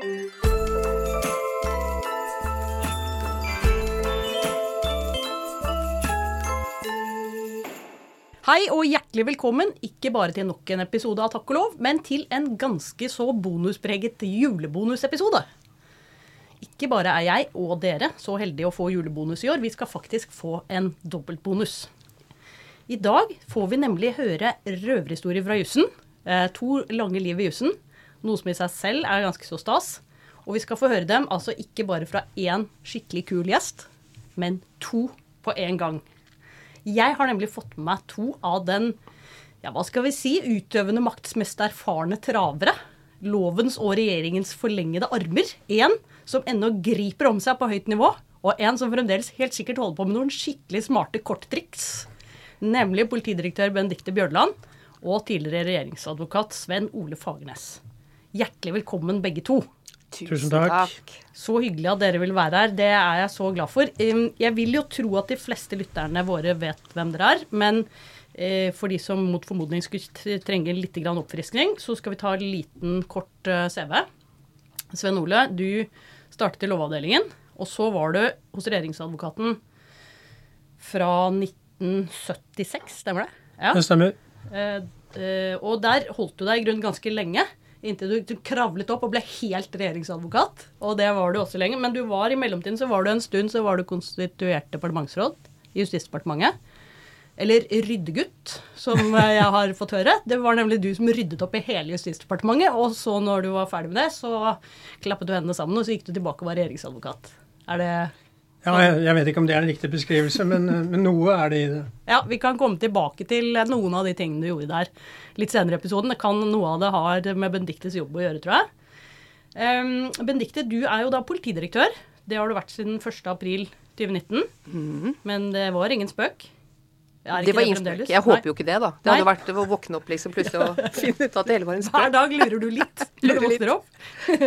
Hei og hjertelig velkommen, ikke bare til nok en episode av Takk og lov, men til en ganske så bonuspreget julebonusepisode. Ikke bare er jeg og dere så heldige å få julebonus i år, vi skal faktisk få en dobbeltbonus. I dag får vi nemlig høre røverhistorier fra jussen. Eh, to lange liv i jussen, noe som i seg selv er ganske så stas. Og vi skal få høre dem altså ikke bare fra én skikkelig kul gjest, men to på en gang. Jeg har nemlig fått med meg to av den ja, hva skal vi si, utøvende makts mest erfarne travere. Lovens og regjeringens forlengede armer. En som ennå griper om seg på høyt nivå, og en som fremdeles helt sikkert holder på med noen skikkelig smarte korttriks. Nemlig politidirektør Benedicte Bjørnland og tidligere regjeringsadvokat Sven Ole Fagernes. Hjertelig velkommen begge to. Tusen takk. Så hyggelig at dere vil være her. Det er jeg så glad for. Um, Jeg vil jo tro at de fleste lytterne våre vet hvem dere er. Men eh, for de som mot formodning skulle trenge litt oppfriskning, så skal vi ta en liten, kort eh, CV. Sven Ole, du startet i Lovavdelingen. Og så var du hos regjeringsadvokaten fra 1976, stemmer det? Ja. Det stemmer. Eh, eh, og der holdt du deg i grunnen ganske lenge. Inntil du, du kravlet opp og ble helt regjeringsadvokat. Og det var du også lenge. Men du var i mellomtiden så var du en stund så var du konstituert departementsråd i Justisdepartementet. Eller ryddegutt, som jeg har fått høre. Det var nemlig du som ryddet opp i hele Justisdepartementet. Og så når du var ferdig med det, så klappet du hendene sammen, og så gikk du tilbake og var regjeringsadvokat. Er det Ja, jeg, jeg vet ikke om det er en riktig beskrivelse, men, men noe er det i det. Ja, vi kan komme tilbake til noen av de tingene du gjorde der litt senere i episoden. Det kan Noe av det har med Benedictes jobb å gjøre, tror jeg. Um, Benedicte, du er jo da politidirektør. Det har du vært siden 1. april 2019. Men det var ingen spøk. Det var ingen spøk. Jeg håper jo ikke det, da. Det Nei. hadde vært å våkne opp liksom plutselig og finne ut at det hele var en Hver spøk. dag lurer du litt når du våkner opp.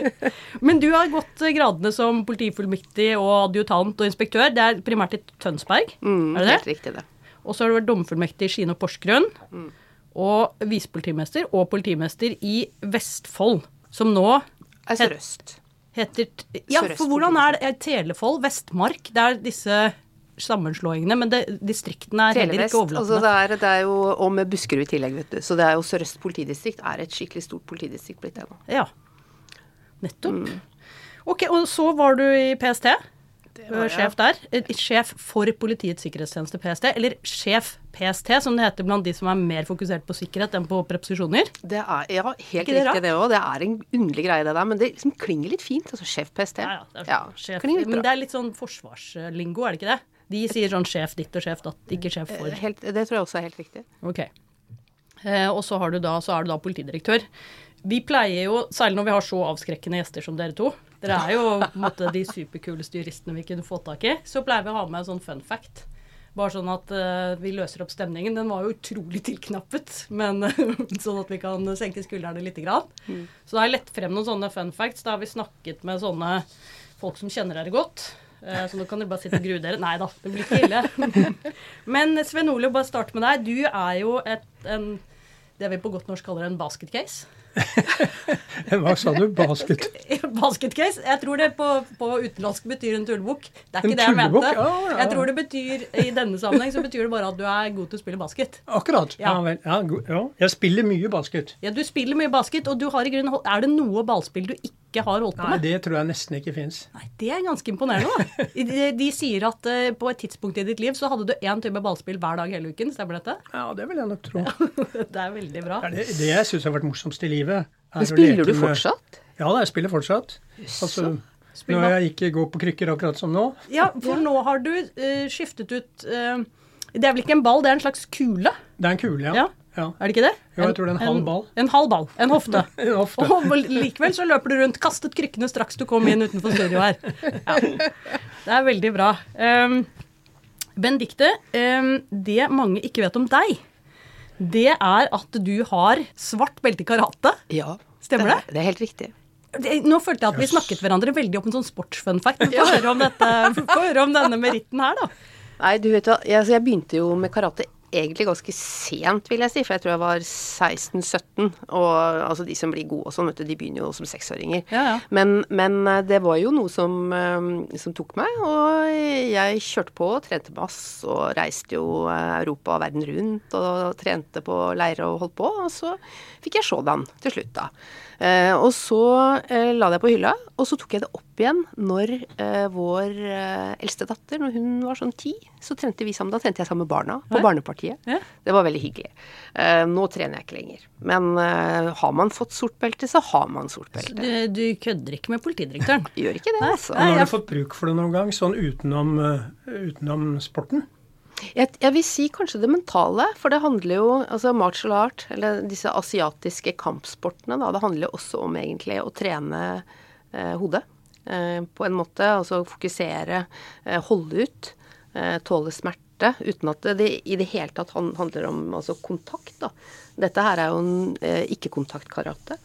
Men du har gått gradene som politifullmektig og adjutant og inspektør. Det er primært i Tønsberg, Mm, er det det? helt riktig, det. Og så har du vært domfullmektig i Skien og Porsgrunn. Og visepolitimester og politimester i Vestfold, som nå Er Sør-Øst. heter Ja, for hvordan er det? Telefold, Vestmark, det er disse sammenslåingene, men det, distriktene er heller ikke ikke Altså det, er, det er jo Og med Buskerud i tillegg, vet du. Så det er jo Sør-Øst politidistrikt er et skikkelig stort politidistrikt blitt det nå. Ja. Nettopp. Mm. Ok, og så var du i PST. var. Sjef der. Eh, Sjef for Politiets sikkerhetstjeneste, PST. Eller sjef PST, som det heter blant de som er mer fokusert på sikkerhet enn på preposisjoner. Det er ja, helt Ikke riktig det òg. Det er en underlig greie, det der. Men det liksom klinger litt fint. Altså sjef PST. Ja, ja, det er, Ja, sjef, men det er litt sånn forsvarslingo, er det ikke det? De sier sånn sjef ditt og sjef datt, ikke sjef for. Helt, det tror jeg også er helt riktig. Ok. Eh, og så, har du da, så er du da politidirektør. Vi pleier jo, særlig når vi har så avskrekkende gjester som dere to Dere er jo måte de superkuleste juristene vi kunne fått tak i. Så pleier vi å ha med en sånn fun fact. Bare sånn at uh, vi løser opp stemningen. Den var jo utrolig tilknappet, men sånn at vi kan senke skuldrene litt. Grann. Så da har jeg lett frem noen sånne fun facts. Da har vi snakket med sånne folk som kjenner dere godt. Eh, Så nå kan dere bare sitte og grue dere. Nei da, det blir ikke ille. Men Sven Ole, bare start med deg. Du er jo et, en, det vi på godt norsk kaller en basketcase. Hva sa du? Basket? Basketcase. Jeg tror det på, på utenlandsk betyr en tullebukk. Det er En ikke det jeg mente. Ja, ja. Jeg tror det betyr, I denne sammenheng så betyr det bare at du er god til å spille basket. Akkurat. Ja. Ja. vel. Ja, ja. Jeg spiller mye basket. Ja, Du spiller mye basket, og du har i grunnen, er det noe ballspill du ikke har holdt på Nei, med? det tror jeg nesten ikke fins. Det er ganske imponerende. da. De, de sier at uh, på et tidspunkt i ditt liv så hadde du én type ballspill hver dag hele uken. Stemmer dette? Ja, det vil jeg nok tro. Det er veldig bra. Det, er det, det jeg syns har vært morsomst i livet Men spiller du du med- fortsatt? Ja da, jeg spiller fortsatt. Altså, Spiller når jeg ikke går på krykker akkurat som nå. Ja, for nå har du uh, skiftet ut uh, Det er vel ikke en ball, det er en slags kule? Det er en kule, ja. Ja. Ja. Er det ikke det? Jo, jeg tror det er en halv ball. En, halv ball. En hofte. En hofte. Og likevel så løper du rundt, kastet krykkene straks du kom inn utenfor studio her. Ja. Det er veldig bra. Um, Benedicte, um, det mange ikke vet om deg, det er at du har svart belte i karate. Ja. Stemmer det? Det er helt riktig. Nå følte jeg at vi snakket hverandre veldig opp en sånn sportsfunfact. Få høre, om dette- få høre om denne meritten her, da. Nei, du vet hva, jeg, altså, jeg begynte jo med karate egentlig ganske sent, vil jeg si, for jeg tror jeg var 16-17. Og altså de som blir gode og sånn, vet du, de begynner jo som seksåringer. Ja, ja. Men, men eh, det var jo noe som, eh, som tok meg, og jeg kjørte på og trente masse og reiste jo eh, Europa og verden rundt og trente på leirer og holdt på, og så fikk jeg sådan til slutt, da. Eh, og så eh, la det på hylla, og så tok jeg det opp igjen når eh, vår eh, eldste datter, når hun var sånn ti, så trente vi sammen. Da trente jeg sammen med barna på Ja. Barnepartiet. Ja. Det var veldig hyggelig. Eh, nå trener jeg ikke lenger. Men eh, har man fått sort belte, så har man sort belte. Du, du kødder ikke med politidirektøren? Gjør ikke det, altså. Nei, Men har du fått bruk for det noen gang, sånn utenom, utenom sporten? Jeg, jeg vil si kanskje det mentale, for det handler jo altså martial art, eller disse asiatiske kampsportene, da, det handler jo også om egentlig å trene eh, hodet eh, på en måte. Altså fokusere, eh, holde ut, eh, tåle smerte, uten at det, i det hele tatt handler om altså, kontakt. da. Dette her er jo en eh, ikke-kontaktkarate.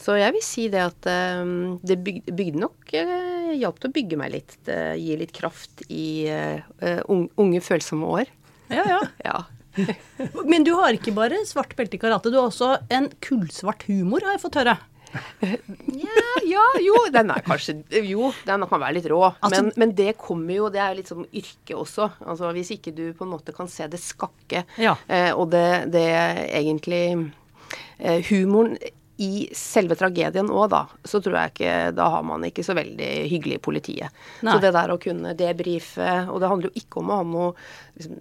Så jeg vil si det at eh, det bygde, bygde nok hjalp til å bygge meg litt. Det gir litt kraft i eh, eh, unge, unge følsomme år. Ja, ja. Ja. Men du har ikke bare svart belte i karate, du har også en kullsvart humor, har jeg fått høre. ja, ja, jo, den er kanskje Jo, den kan være litt rå. Altså- men, men det kommer jo Det er litt som yrke også. Altså Hvis ikke du på en måte kan se det skakke, Ja. eh, og det, det egentlig eh, Humoren i selve tragedien òg, da, så tror jeg ikke Da har man ikke så veldig hyggelig i politiet. Nei. Så det der å kunne debrife Og det handler jo ikke om å ha noe liksom,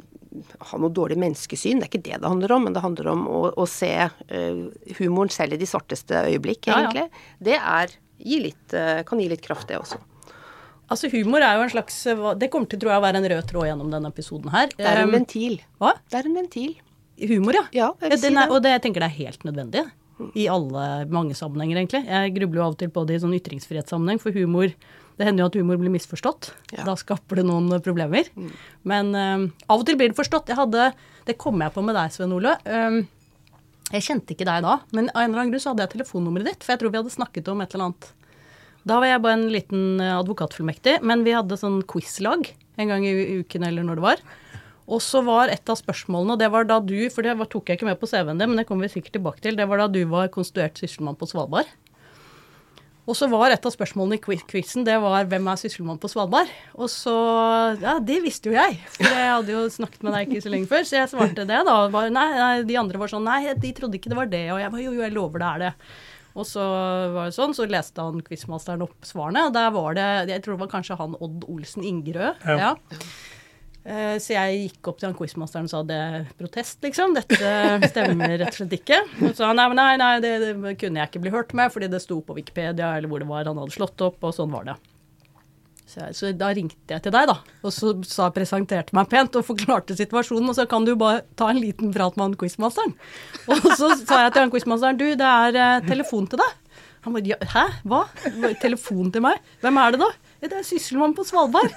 ha noe dårlig menneskesyn, det er ikke det det handler om, men det handler om å, å se uh, humoren selv i de svarteste øyeblikk, Ja, ja. Det er, gi litt, uh, kan gi litt kraft, det også. Altså, humor er jo en slags Det kommer til, tror jeg, å være en rød tråd gjennom denne episoden her. Det er en Um, ventil. Hva? Det er en ventil. Humor, ja. Ja, jeg vil si er, det. Og det, jeg tenker det er helt nødvendig. I alle, mange sammenhenger, egentlig. Jeg grubler jo av og til på det i sånn ytringsfrihetssammenheng, for humor Det hender jo at humor blir misforstått. Ja. Mm. Da skaper det noen problemer. Men um, av og til blir det forstått. Jeg hadde Det kom jeg på med deg, Svein Ole. Um, jeg kjente ikke deg da, men av en eller annen grunn så hadde jeg telefonnummeret ditt, for jeg tror vi hadde snakket om et eller annet. Da var jeg bare en liten eh, advokatfullmektig, men vi hadde sånn quizlag en gang i uken eller når det var. Og så var et av spørsmålene, og det var da du, for det var, tok jeg ikke med på CV-en din, men det kommer vi sikkert tilbake til, det var da du var konstituert sysselmann på Svalbard. Og så var et av spørsmålene i quizen det var 'Hvem er sysselmann på Svalbard?' Og så Ja, det visste jo jeg, for jeg hadde jo snakket med deg ikke så lenge før. Så jeg svarte det, da. Bare, nei, nei, de andre var sånn Nei, de trodde ikke det var det. Og jeg bare Jo, jo, jeg lover det er det. Og så var det sånn, så leste han quizmasteren opp svarene, og der var det Jeg tror det var kanskje han Odd Olsen Ingerød. Ja. Ja. Eh, Så jeg gikk opp til han quizmasteren og sa det er protest, liksom. Dette stemmer rett og slett ikke. Og så sa han nei, nei, nei det, det kunne jeg ikke bli hørt med, fordi det sto på Wikipedia eller hvor det var han hadde slått opp, og sånn var det. Så, jeg, så da ringte jeg til deg, da, og så sa, presenterte meg pent og forklarte situasjonen. Og så kan du bare ta en liten prat med han quizmasteren. Og så sa jeg til han quizmasteren du, det er eh, telefon til deg. Han bare hæ, hva? Telefon til meg? Hvem er det da? Det er sysselmann på Svalbard.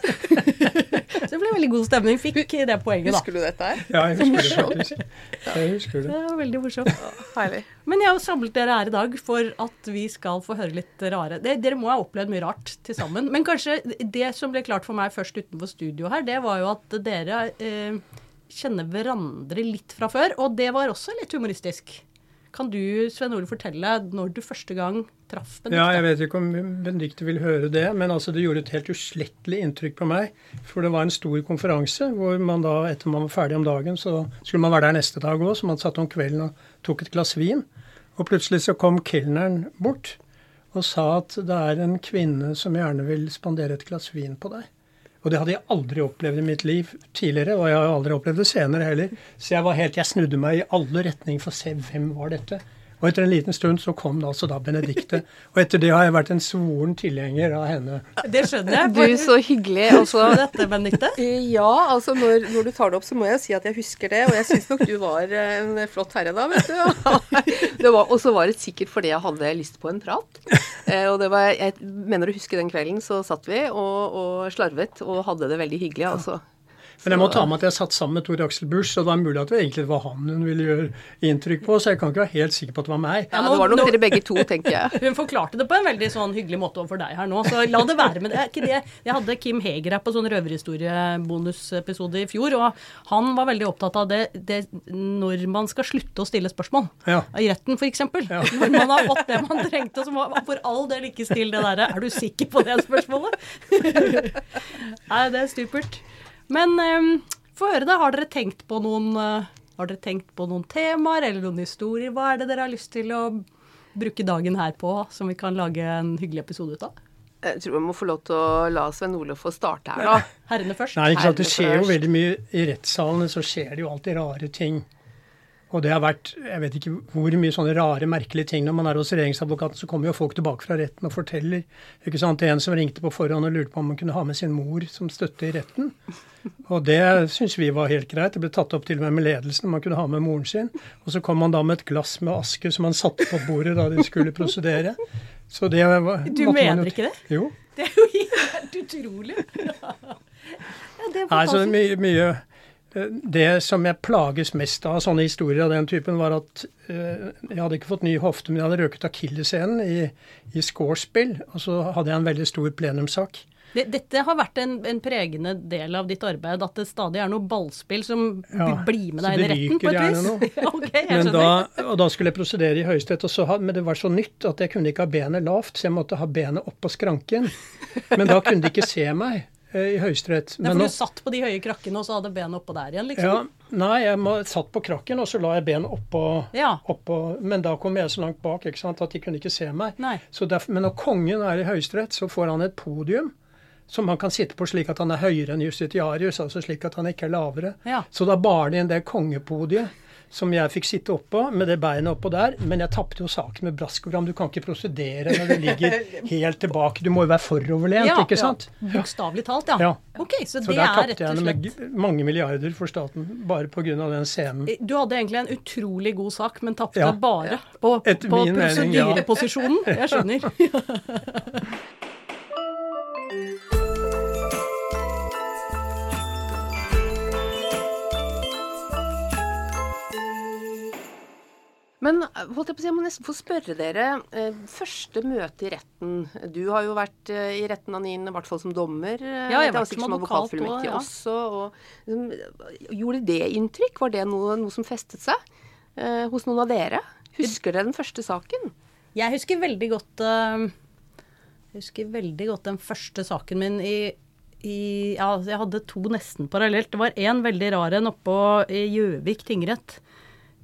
så det ble veldig god stemning. Fikk det poenget, da. Husker du dette her? Ja, jeg husker det faktisk. Jeg husker det. Det var veldig morsomt. Herlig. Men jeg har samlet dere her i dag for at vi skal få høre litt rare det, Dere må ha opplevd mye rart til sammen. Men kanskje det som ble klart for meg først utenfor studio her, det var jo at dere eh, kjenner hverandre litt fra før. Og det var også litt humoristisk. Kan du, Sven Ole, fortelle når du første gang traff Benedicte? Ja, jeg vet ikke om Benedicte vil høre det, men altså det gjorde et helt uslettelig inntrykk på meg. For det var en stor konferanse hvor man da, etter man var ferdig om dagen, så skulle man være der neste dag òg, så man satt om kvelden og tok et glass vin. Og plutselig så kom kelneren bort og sa at det er en kvinne som gjerne vil spandere et glass vin på deg. Og det hadde jeg aldri opplevd i mitt liv tidligere, og jeg har aldri opplevd det senere heller. Så jeg var helt, jeg snudde meg i alle retninger for å se hvem var dette. Og etter en liten stund så kom det altså da Benedicte. Og etter det har jeg vært en svoren tilhenger av henne. Det skjønner jeg. Du, så hyggelig. Husker Altså, du dette, Benedicte? Eh, Ja, altså når, når du tar det opp, så må jeg si at jeg husker det. Og jeg syns nok du var eh, en flott herre da, vet du. Det var- Og så var det sikkert fordi jeg hadde lyst på en prat. Eh, Og det var, jeg mener å huske den kvelden, så satt vi og, og slarvet og hadde det veldig hyggelig, altså. Men jeg må ta med at jeg satt sammen med Tor Aksel Busch, og det var mulig at det egentlig var han hun ville gjøre inntrykk på, så jeg kan ikke være helt sikker på at det var meg. Ja, det var nok dere begge to, tenker jeg. Hun forklarte det på en veldig sånn hyggelig måte overfor deg her nå, så la det være med det. Det. Jeg hadde Kim Heger her på sånn røverhistoriebonusepisode i fjor, og han var veldig opptatt av det, det når man skal slutte å stille spørsmål. Ja. I retten, f.eks. Ja. Når man har fått det man trengte, så må for all del ikke stille det derre 'er du sikker på det spørsmålet'? Nei, det er stupert. Men um, få høre det. Har dere tenkt på noen uh, Har dere tenkt på noen temaer eller noen historier? Hva er det dere har lyst til å bruke dagen her på, som vi kan lage en hyggelig episode ut av? Jeg tror vi må få lov til å la Sven-Olof få starte her, da. Herrene først. Nei, ikke sant. Det skjer jo veldig mye I rettssalene så skjer det jo alltid rare ting. Og det har vært jeg vet ikke hvor mye sånne rare, merkelige ting. Når man er hos regjeringsadvokaten, så kommer jo folk tilbake fra retten og forteller. ikke sant, En som ringte på forhånd og lurte på om man kunne ha med sin mor som støtte i retten. Og det syns vi var helt greit. Det ble tatt opp til og med med ledelsen. om Man kunne ha med moren sin. Og så kom han da med et glass med aske som han satte på bordet da de skulle prosedere. Så det var, Du mener ikke det? Jo. Det er jo helt utrolig. Ja, det er Nei, så mye, mye Det som jeg plages mest av sånne historier av den typen, var at eh, jeg hadde ikke fått ny hofte, men jeg hadde røket akilleshælen i, i scorespill. Og så hadde jeg en veldig stor plenumssak. Dette har vært en, en pregende del av ditt arbeid, at det stadig er noe ballspill som Ja, blir med deg inn i retten, på et vis. okay, Men da, og da skulle jeg prosedere i Høyesterett, men det var så nytt at jeg kunne ikke ha benet lavt, så jeg måtte ha benet oppå skranken. Men da kunne de ikke se meg i Høyesterett. Men for du satt på de høye krakkene, og så hadde benet oppå der igjen, liksom? Ja, nei, jeg må, satt på krakken, og så la jeg benet oppå, Ja. oppå Men da kom jeg så langt bak ikke sant, at de kunne ikke se meg. Så derfor, men når kongen er i Høyesterett, så får han et podium som han kan sitte på slik at han er høyere enn justitiarius, altså slik at han ikke er lavere. Ja. Så da bar de inn det kongepodiet som jeg fikk sitte oppå, med det beinet oppå der. Men jeg tapte jo saken med brask og bram. Du kan ikke prosedere når du ligger helt tilbake. Du må jo være foroverlent, Ja, ikke sant? Ja. Bokstavelig talt, ja. Ja. Ok, så, Så det der er tapte rett jeg og henne med slett g- mange milliarder for staten, bare pga. den scenen. Du hadde egentlig en utrolig god sak, men tapte Ja. bare på, Etter på prosedyreposisjonen. Jeg skjønner. Men eh, holdt jeg på å si, jeg må nesten få spørre dere. Eh, første møte i retten. Du har jo vært eh, i retten, Anine, i hvert fall som dommer. eh, Ja, jeg har vært som advokat òg. ja. også. Og, liksom, gjorde det inntrykk? Var det noe, noe som festet seg eh, hos noen av dere? Husker dere den første saken? Jeg husker veldig godt uh, husker veldig godt den første saken min i, i ja, Jeg hadde to nesten parallelt. Det var én veldig rar en oppå i Gjøvik tingrett.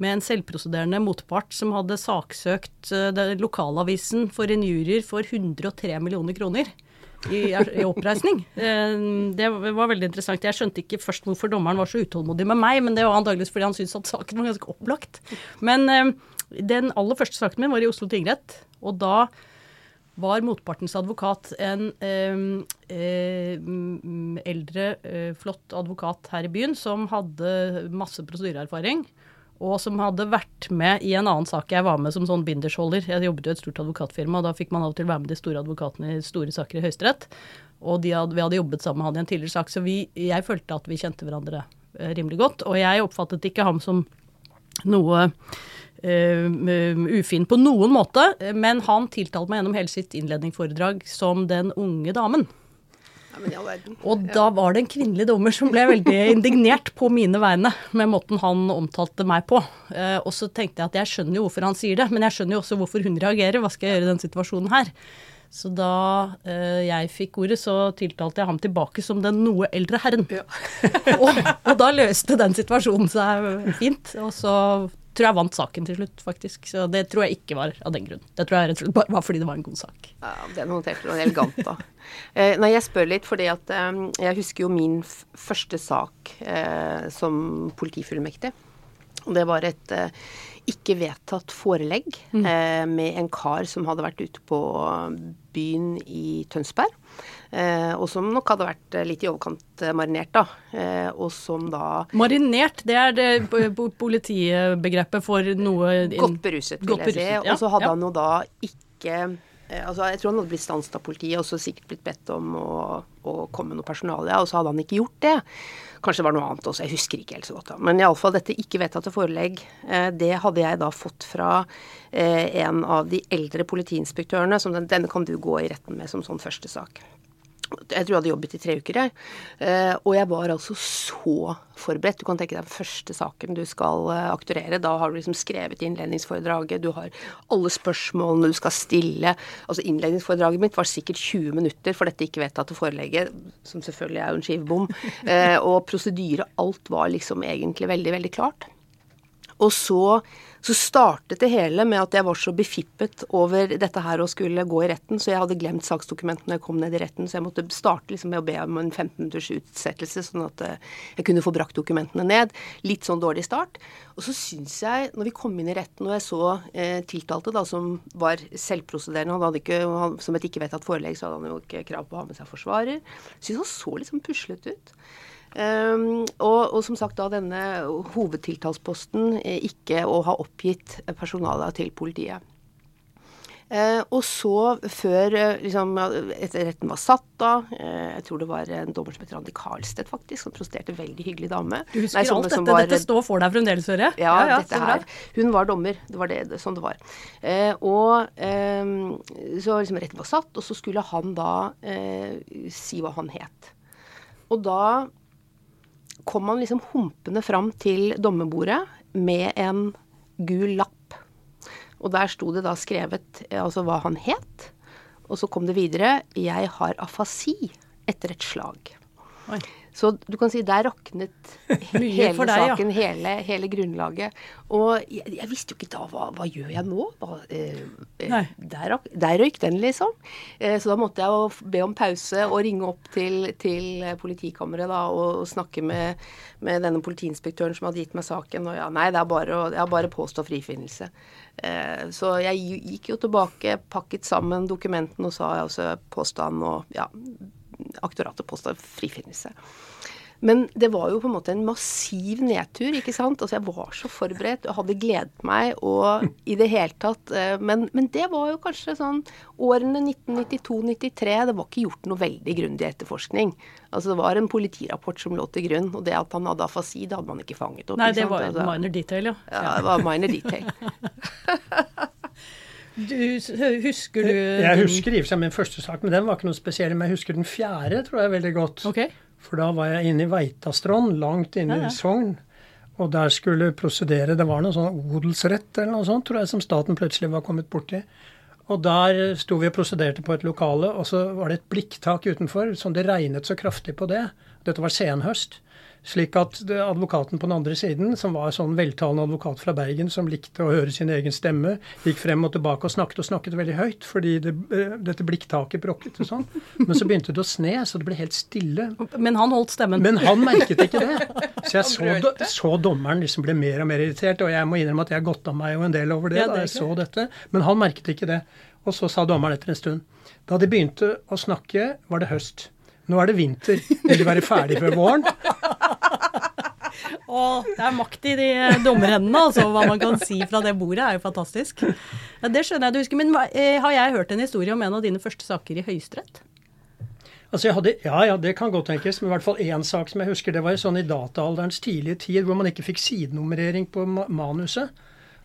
Med en selvprosederende motpart som hadde saksøkt eh, lokalavisen for injurier for 103 millioner kroner. I, i oppreisning. Eh, Det var veldig interessant. Jeg skjønte ikke først hvorfor dommeren var så utålmodig med meg, men det var antakeligvis fordi han syntes at saken var ganske opplagt. Men eh, den aller første saken min var i Oslo tingrett, og da var motpartens advokat en eh, eldre, flott advokat her i byen som hadde masse prosedyreerfaring. Og som hadde vært med i en annen sak jeg var med som sånn bindersholder. Jeg jobbet jo i et stort advokatfirma, og da fikk man av og til være med de store advokatene i store saker i Høyesterett. Og de hadde, vi hadde jobbet sammen med han i en tidligere sak, så vi, jeg følte at vi kjente hverandre eh, rimelig godt. Og jeg oppfattet ikke ham som noe Uh, ufin på noen måte, men han tiltalte meg gjennom hele sitt innledningsforedrag som den unge damen. Ja. Og da var det en kvinnelig dommer som ble veldig indignert på mine vegne med måten han omtalte meg på. Eh, og så tenkte jeg at jeg skjønner jo hvorfor han sier det, men jeg skjønner jo også hvorfor hun reagerer. Hva skal jeg gjøre i den situasjonen her? Så da eh, jeg fikk ordet, så tiltalte jeg ham tilbake som den noe eldre herren. og, og da løste den situasjonen seg fint. Og så tror jeg vant saken til slutt, faktisk. Så det tror jeg ikke var av den grunn. Det tror jeg rett og slett bare var fordi det var en god sak. Ja, det håndterte du elegant, da. Eh, nei, jeg spør litt fordi at eh, jeg husker jo min første sak eh, som politifullmektig. Og det var et eh, ikke vedtatt forelegg eh, med en kar som hadde vært ute på byen i Tønsberg. Eh, og som nok hadde vært eh, litt i overkant eh, marinert, da. Eh, og som da Marinert, det er det po- po- politibegrepet for noe inn- Godt beruset, vil jeg si. ja, Og så hadde ja. han jo da ikke eh, Altså, jeg tror han hadde blitt stanset av politiet og så sikkert blitt bedt om å, å komme med noe personalia, og så hadde han ikke gjort det. Kanskje det var noe annet også, jeg husker ikke helt så godt. da. Men iallfall dette ikke vedtatte forelegg, eh, det hadde jeg da fått fra eh, en av de eldre politiinspektørene. som den, Denne kan du gå i retten med som sånn første sak. Jeg tror jeg hadde jobbet i tre uker, jeg. Eh, og jeg var altså så forberedt. Du kan tenke deg den første saken du skal aktorere. akturere. Da har du liksom skrevet innledningsforedraget, du har alle spørsmålene du skal stille. Altså Innledningsforedraget mitt var sikkert 20 minutter for dette ikke vedtatte forelegget, som selvfølgelig er jo en skivebom. Eh, og prosedyre, alt var liksom egentlig veldig, veldig klart. Og så, så, startet det hele med at jeg var så befippet over dette her og skulle gå i retten, så jeg hadde glemt saksdokumentene når jeg kom ned i retten, så jeg måtte starte liksom med å be om en 15 minutters utsettelse, sånn at eh, jeg kunne få brakt dokumentene ned. Litt sånn dårlig start. Og så syns jeg, når vi kom inn i retten og jeg så eh, tiltalte, da, som var selvprosederende, han hadde ikke, han, som et ikke vedtatt forelegg, så hadde han jo ikke krav på å ha med seg forsvarer, syns han så liksom puslet ut. Um, og, og, som sagt da denne hovedtiltalsposten eh, ikke å ha oppgitt personalet til politiet. Uh, og så, før uh, liksom, etter retten var satt da, uh, jeg tror det var en dommer som het Randi Karlstedt, faktisk, som prosterte. veldig hyggelig dame. Du husker Nei, alt dette? Var, dette står for deg fremdeles, hører jeg? Ja, ja, dette her. Hun var dommer. Det var det, sånn det var. og um, så liksom retten var satt, og så skulle han da si hva han het. Og da kom han liksom humpende fram til dommerbordet med en gul lapp. Og der sto det da skrevet altså hva han het. Og så kom det videre 'Jeg har afasi etter et slag'. Oi. Så du kan si der raknet hele deg, saken, ja. hele, hele, grunnlaget. Og jeg, jeg, visste jo ikke da hva, hva gjør jeg nå? Hva, eh, eh der, der, røyk den, liksom. Eh, så da måtte jeg jo be om pause og ringe opp til, til politikammeret da, og, og snakke med, med, denne politiinspektøren som hadde gitt meg saken. Og ja, nei, det er bare, å, jeg har bare påstå frifinnelse. Eh, så jeg gikk jo tilbake, pakket sammen dokumentene og sa altså påstand og ja, aktoratet påstår frifinnelse. Men det var jo på en måte en massiv nedtur, ikke sant. Altså jeg var så forberedt og hadde gledet meg og i det hele tatt eh, Men, men det var jo kanskje sånn årene 1992-93. Det var ikke gjort noe veldig grundig etterforskning. Altså det var en politirapport som lå til grunn, og det at han hadde afasi, det hadde man ikke fanget opp. Nei, det var altså, minor detail, ja. Ja, det var minor detail. Du, husker du Jeg husker i og for seg min første sak, men den var ikke noe spesiell. Men jeg husker den fjerde tror jeg veldig godt. Okay. For da var jeg inne i Veitastrond, langt inne ja, ja. i Sogn. Og der skulle prosedere Det var noe sånn odelsrett eller noe sånt, tror jeg, som staten plutselig var kommet borti. Og der sto vi og prosederte på et lokale, og så var det et blikktak utenfor som det regnet så kraftig på det. Dette var senhøst. Slik at advokaten på den andre siden, som var sånn veltalende advokat fra Bergen som likte å høre sin egen stemme, gikk frem og tilbake og snakket og snakket veldig høyt fordi det, eh, dette blikktaket brokket og sånn. Men så begynte det å sne, så det ble helt stille. Men han holdt stemmen? Men han merket ikke det. Så jeg så, så dommeren liksom ble mer og mer irritert, og jeg må innrømme at jeg godta meg jo en del over det da jeg så dette. Men han merket ikke det. Og så sa dommeren etter en stund Da de begynte å snakke, var det høst. Nå er det vinter. Vil du være ferdig før våren? Å, det er makt i de dommerhendene, altså. Hva man kan si fra det bordet, er jo fantastisk. Ja, det skjønner jeg du husker. Men eh, har jeg hørt en historie om en av dine første saker i Høyesterett? Altså jeg hadde, Ja, ja, det kan godt tenkes. Men i hvert fall én sak som jeg husker. Det var sånn i dataalderens tidlige tid hvor man ikke fikk sidenummerering på manuset.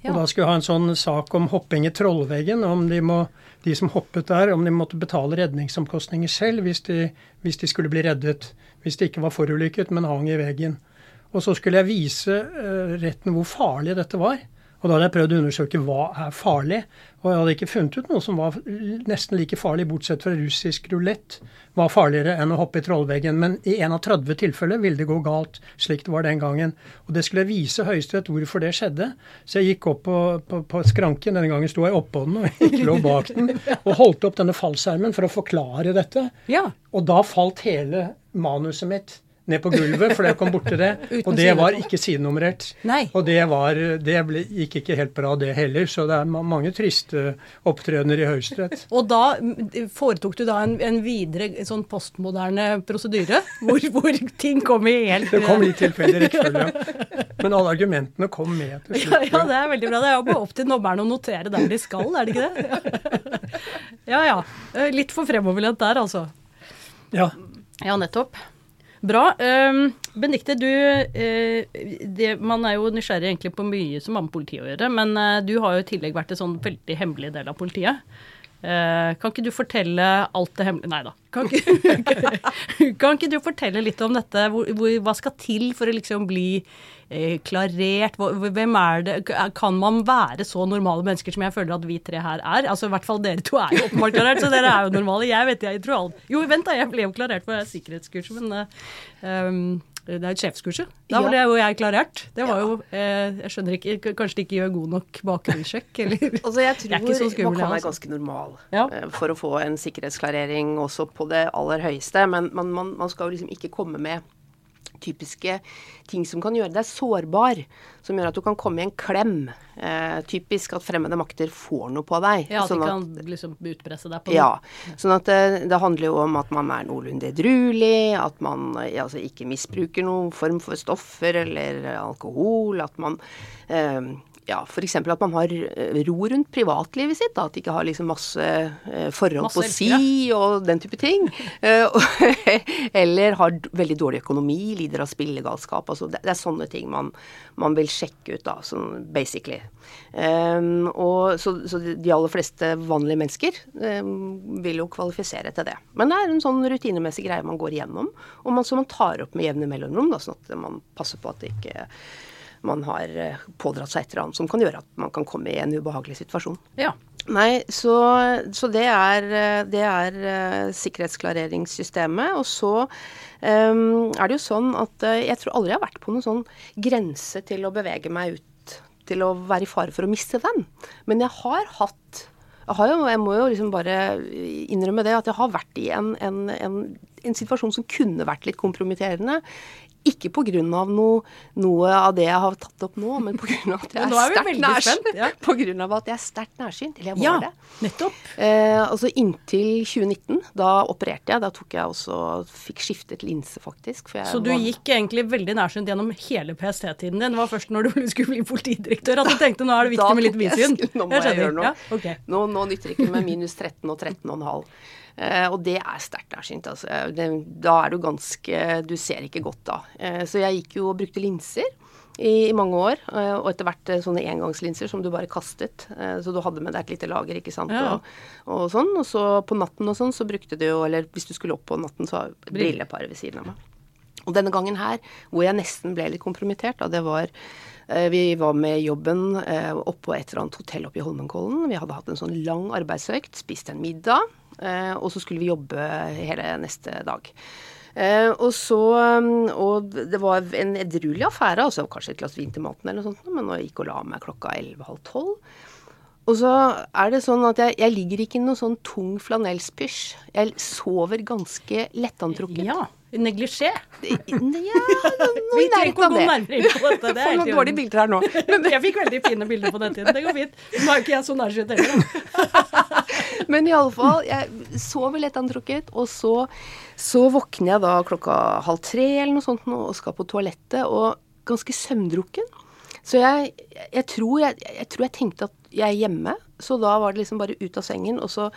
Ja. Og da skulle jeg ha en sånn sak om hopping i Trollveggen. Om de, må, de som hoppet der, om de måtte betale redningsomkostninger selv hvis de, hvis de skulle bli reddet. Hvis de ikke var forulykket, men hang i veggen. Og så skulle jeg vise uh, retten hvor farlig dette var. Og da hadde jeg prøvd å undersøke hva er farlig. Og jeg hadde ikke funnet ut noe som var nesten like farlig, bortsett fra russisk rulett, var farligere enn å hoppe i trollveggen. Men i en av 30 tilfeller ville det gå galt, slik det var den gangen. Og det skulle jeg vise Høyesterett hvorfor det skjedde. Så jeg gikk opp på, på, på skranken, denne gangen sto jeg oppå den og ikke lå bak den, og holdt opp denne fallskjermen for å forklare dette. Ja. Og da falt hele manuset mitt ned på gulvet, for jeg kom borti det. og det var ikke sidenummerert. Og det, var, det ble, gikk ikke helt bra, det heller. Så det er mange triste opptredener i Høyesterett. Og da foretok du da en, en videre sånn postmoderne prosedyre, hvor, hvor, ting kom i helt Det kom litt tilfeldig rekkefølge, Men alle argumentene kom med til slutt. Ja, ja, det er veldig bra. Det er jo opp til nobberne å notere der de skal, er det ikke det? Ja ja. Litt for fremoverlent der, altså. Ja. Ja, nettopp. Bra. Um, Benedicte, du uh, det, Man er jo nysgjerrig egentlig på mye som har med politiet å gjøre, men uh, du har jo i tillegg vært en sånn veldig hemmelig del av politiet. Uh, kan ikke du fortelle alt det hemmelige Nei da. Kan ikke, kan ikke du fortelle litt om dette? Hvor, hvor, hva skal til for å liksom bli eh, klarert? Hvem er det Kan man være så normale mennesker som jeg føler at vi tre her er? Altså I hvert fall dere to er jo åpenbart klarert, så dere er jo normale. Jeg vet jeg tror alt Jo, vent da, jeg ble jo klarert på sikkerhetskurset, men um, det er et sjefskurset. Da ble jo jeg klarert. Det var jo eh, Jeg skjønner ikke Kanskje de ikke gjør god nok bakgrunnssjekk, eller Altså, jeg tror jeg så skummel, man kan være altså. ganske normal ja. Eh, for å få en sikkerhetsklarering også på det aller høyeste, men man, man, man skal jo liksom ikke komme med typiske ting som kan gjøre deg sårbar. Som gjør at du kan komme i en klem. Eh, typisk at fremmede makter får noe på deg. Ja, at sånn de kan at, liksom utpresse deg på noe. Ja. Sånn at det, eh, det, handler jo om at man er noenlunde edruelig, at man altså, ikke misbruker noen form for stoffer eller alkohol, at man eh, ja, f.eks. at man har eh, ro rundt privatlivet sitt. Da, at de ikke har liksom masse eh, forhold masse på si og den type ting. Eh, eller har veldig dårlig økonomi, lider av spillegalskap. Altså, det, det, er sånne ting man, man, vil sjekke ut, da, sånn basically. Um, og, så, så, de aller fleste vanlige mennesker um, vil jo kvalifisere til det. Men det er en sånn rutinemessig greie man går igjennom, og man, som man tar opp med jevne mellomrom, da, sånn at man passer på at det ikke man har eh, pådratt seg et eller annet som kan gjøre at man kan komme i en ubehagelig situasjon. Ja. Nei, så, så det er, eh, det er uh, sikkerhetsklareringssystemet. Og så um, er det jo sånn at jeg tror aldri jeg har vært på noen sånn grense til å bevege meg ut til å være i fare for å miste den. Men jeg har hatt jeg, har jo, jeg må jo liksom bare innrømme det, at jeg har vært i en, en, en, en situasjon som kunne vært litt kompromitterende. Ikke pga. Noe, noe av det jeg har tatt opp nå, men pga. at jeg er sterkt nærsynt. Ja. På grunn av at jeg er sterkt nærsynt. Eller jeg var ja, det. Nettopp. Eh, altså inntil 2019. Da opererte jeg. Da tok jeg også Fikk skiftet linse, faktisk. Så du var, gikk egentlig veldig nærsynt gjennom hele PST-tiden din? Det var først når du skulle bli politidirektør at du tenkte nå er det viktig med litt vidsyn? Nå må jeg, jeg gjøre noe. Ja, okay. nå, nå nytter det ikke med minus 13 og 13,5. Uh, og det er sterkt nærsynt. Altså. da er du ganske Du ser ikke godt da. Uh, så jeg gikk jo og brukte linser i, i mange år. Uh, og etter hvert sånne engangslinser som du bare kastet. så du hadde med deg et lite lager, ikke sant. Ja. Og, og, sånn. Og så på natten og sånn så brukte du jo, eller hvis du skulle opp på natten, så et brillepar ved siden av meg. Og denne gangen her, hvor jeg nesten ble litt kompromittert, da det var vi var med jobben oppå et eller annet hotell oppe i Holmenkollen. Vi hadde hatt en sånn lang arbeidsøkt, spist en middag. Eh, og så skulle vi jobbe hele neste dag. Eh, og så mm, Og det var en edruelig affære, altså kanskje et glass vin til maten eller noe sånt, men jeg gikk og la meg klokka 11.30 12. Og så er det sånn at jeg, jeg ligger ikke i noe sånn tung flanellspysj. Jeg sover ganske lettantrukket. Ja. Neglisjé? Ja, noe inn på av det. Vi Får noen dårlige bilder her nå. Men, jeg fikk veldig fine bilder på den tiden. Det går fint. Nå er jo ikke jeg så nærsynt heller. Men iallfall, jeg sover lettantrukket, og så, så våkner jeg da klokka halv tre eller noe sånt nå, og skal på toalettet, og ganske søvndrukken. Så jeg, jeg, tror jeg, jeg, tror jeg tenkte at jeg er hjemme, så da var det liksom bare ut av sengen, og så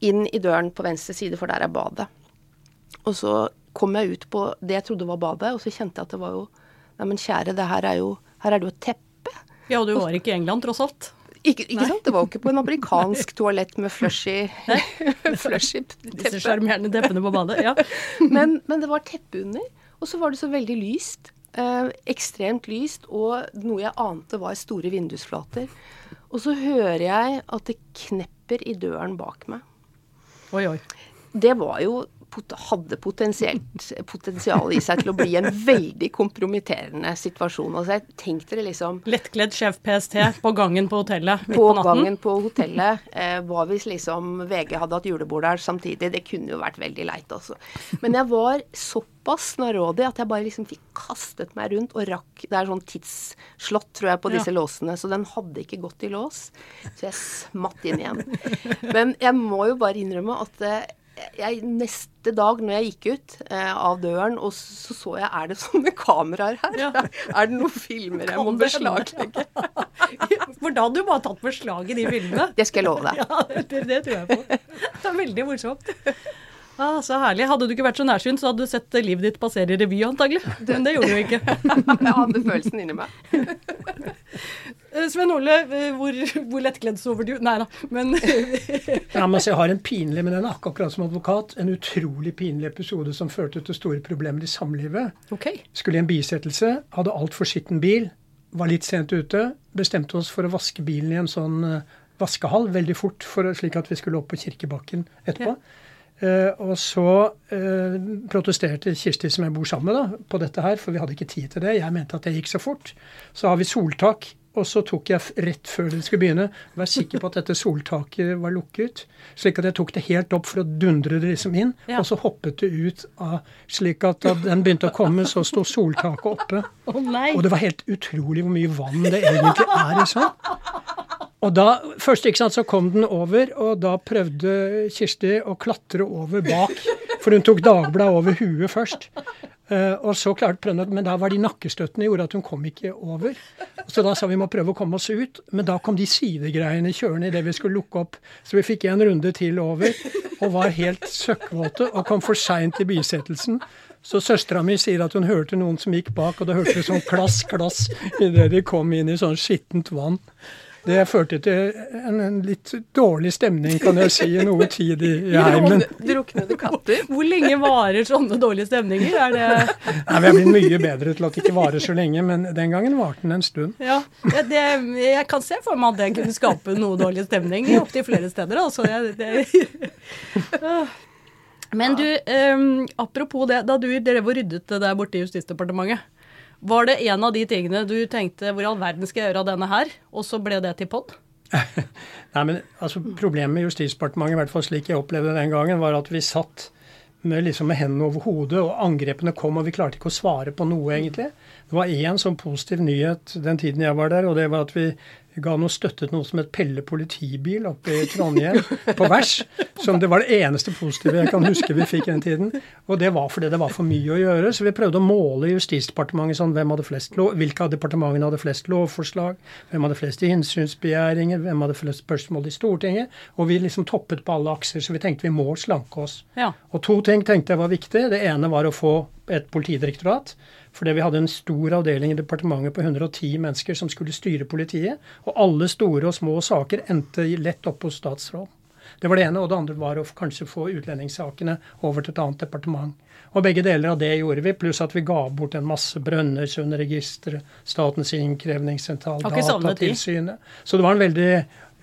inn i døren på venstre side, for der er badet. Og så kom jeg ut på det jeg trodde var badet, og så kjente jeg at det var jo Nei, men kjære, det her er jo Her er det jo et teppe. Ja, og du var ikke i England, tross alt? Ikke, ikke sant? Det var jo ikke på en amerikansk toalett med flushy, flushy teppe. Disse sjarmerende teppene på badet, ja. men, men, det var teppe under, og så var det så veldig lyst. Eh, ekstremt lyst, og noe jeg ante var store vindusflater. Og så hører jeg at det knepper i døren bak meg. Oi, oi. Det var jo hadde potensial i seg til å bli en veldig kompromitterende situasjon. Altså jeg tenkte det liksom Lettkledd sjef PST på gangen på hotellet midt på, på natten? På gangen på hotellet. Eh, hva hvis liksom VG hadde hatt julebord der samtidig? Det kunne jo vært veldig leit, altså. Men jeg var såpass snarådig at jeg bare liksom fikk kastet meg rundt og rakk Det er sånn tidsslått, tror jeg, på disse ja. låsene, så den hadde ikke gått i lås. Så jeg smatt inn igjen. Men jeg må jo bare innrømme at eh, jeg, neste dag når jeg gikk ut eh, av døren, og så så jeg er det sånne kameraer her? Ja. Er det noen filmer jeg må beslaglegge? For da hadde du bare tatt beslag i de filmene. Det skal jeg love deg. Ja, det, det tror jeg på. Det er veldig morsomt. Ah, så herlig. Hadde du ikke vært så nærsynt, så hadde du sett livet ditt passere i revy, antagelig. Men det gjorde du ikke. Jeg hadde følelsen inni meg. Eh, Sven Ole, eh, hvor, hvor lettkledd sover du? Nei da, men Ja, men jeg har en pinlig, men den er akkurat som advokat, en utrolig pinlig episode som førte til store problemer i samlivet. OK. Skulle i en bisettelse, hadde altfor skitten bil, var litt sent ute. Bestemte oss for å vaske bilen i en sånn eh, vaskehall veldig fort, for, slik at vi skulle opp på Kirkebakken etterpå. Eh, og så eh, protesterte Kirsti, som jeg bor sammen med, da, på dette her, for vi hadde ikke tid til det. Jeg mente at det gikk så fort. Så har vi soltak. Og så tok jeg rett før det skulle begynne, var sikker på at dette soltaket var lukket. Slik at jeg tok det helt opp for å dundre det liksom inn. Ja. Og så hoppet det ut av Slik at da den begynte å komme, så sto soltaket oppe. Oh. Og det var helt utrolig hvor mye vann det egentlig er i sånn. Og da, først ikke sant, så kom den over, og da prøvde Kirsti å klatre over bak. For hun tok Dagbladet over huet først. Eh, og så klarte prøvde Men da var de nakkestøttene gjorde at hun kom ikke over. Så da sa vi må prøve å komme oss ut. Men da kom de sidegreiene kjørende idet vi skulle lukke opp. Så vi fikk en runde til over, og var helt søkkvåte og kom for seint i bisettelsen. Så søstera mi sier at hun hørte noen som gikk bak, og da hørte det sånn klass, klass idet de kom inn i sånn skittent vann. Det førte til en, en litt dårlig stemning, kan jeg si, i noe tid i, i heimen. Druknede katter. Hvor lenge varer sånne dårlige stemninger? Er det Nei, Vi har blitt mye bedre til at det ikke varer så lenge, men den gangen varte den en stund. Ja, ja, det, jeg kan se for meg at det kunne skape noe dårlig stemning opptil flere steder. Altså. Jeg, det, Men du, um, apropos det, da du drev og ryddet det der borte i Justisdepartementet, var det en av de tingene du tenkte hvor i all verden skal jeg gjøre av denne her, og så ble det til pod? Nei, men altså, Problemet med Justisdepartementet, i hvert fall slik jeg opplevde den gangen, var at vi satt med, liksom, med hendene over hodet, og angrepene kom, og vi klarte ikke å svare på noe, egentlig. Det var én sånn positiv nyhet den tiden jeg var der, og det var at vi ga noe støtte til noe som het Pelle politibil oppe i Trondheim, på vers. Som det var det eneste positive jeg kan huske vi fikk den tiden. Og det var fordi det var for mye å gjøre. Så vi prøvde å måle Justisdepartementet sånn hvem hadde flest lov, hvilke av departementene hadde flest lovforslag, hvem hadde flest innsynsbegjæringer, hvem hadde flest spørsmål i Stortinget. Og vi liksom toppet på alle akser, så vi tenkte vi må slanke oss. Ja. Og to ting tenkte jeg var viktig. Det ene var å få et politidirektorat. Fordi vi hadde en stor avdeling i departementet på 110 mennesker som skulle styre politiet. Og alle store og små saker endte lett opp hos statsråd. Det var det ene. Og det andre var å kanskje få utlendingssakene over til et annet departement. Og begge deler av det gjorde vi, pluss at vi ga bort en masse Brønnøysundregisteret, Statens innkrevingssentral. Datatilsynet. Så det var en veldig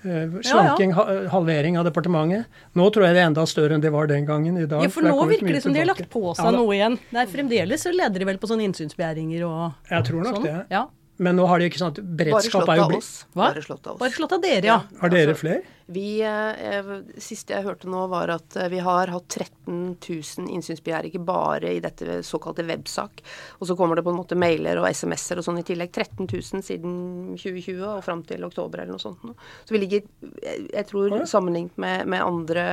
eh, ja, ja. halvering av departementet. Nå tror jeg det er enda større enn det var den gangen. I dag, ja, for nå virker det som de har lagt på seg ja, noe igjen. Nei, fremdeles så leder de vel på sånne innsynsbegjæringer og Jeg tror nok sånn. det. Ja. Men nå har de ikke sånn Bare beredskap er jo av blitt oss. Bare slått av oss. Bare slått av dere, ja. Har dere Altså, flere? Vi, eh, siste jeg hørte nå, var at eh, vi har hatt 13 000 innsynsbegjæringer bare i dette såkalte websak. Og så kommer det på en måte mailer og SMS-er og sånn i tillegg. 13 000 siden 2020 og fram til oktober eller noe sånt. Så vi ligger, jeg, tror sammenlignet med, med andre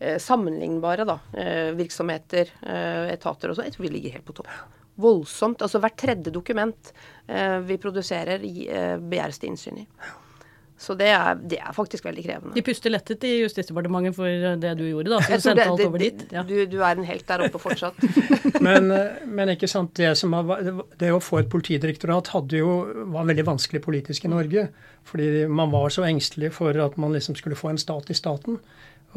eh, sammenlignbare da, eh, virksomheter, eh, etater og sånn, jeg tror vi ligger helt på topp. Voldsomt. Altså hvert tredje dokument eh, vi produserer, eh, begjæres det innsyn i. Så det er, det er faktisk veldig krevende. De puster lettet i Justisdepartementet for det du gjorde, da. Så du sendte det- alt over dit. Ja. Du, du er en helt der oppe fortsatt. Men, eh, men ikke sant, det, som har, det å få et politidirektorat hadde jo, var veldig vanskelig politisk i Norge. Fordi man var så engstelig for at man liksom skulle få en stat i staten.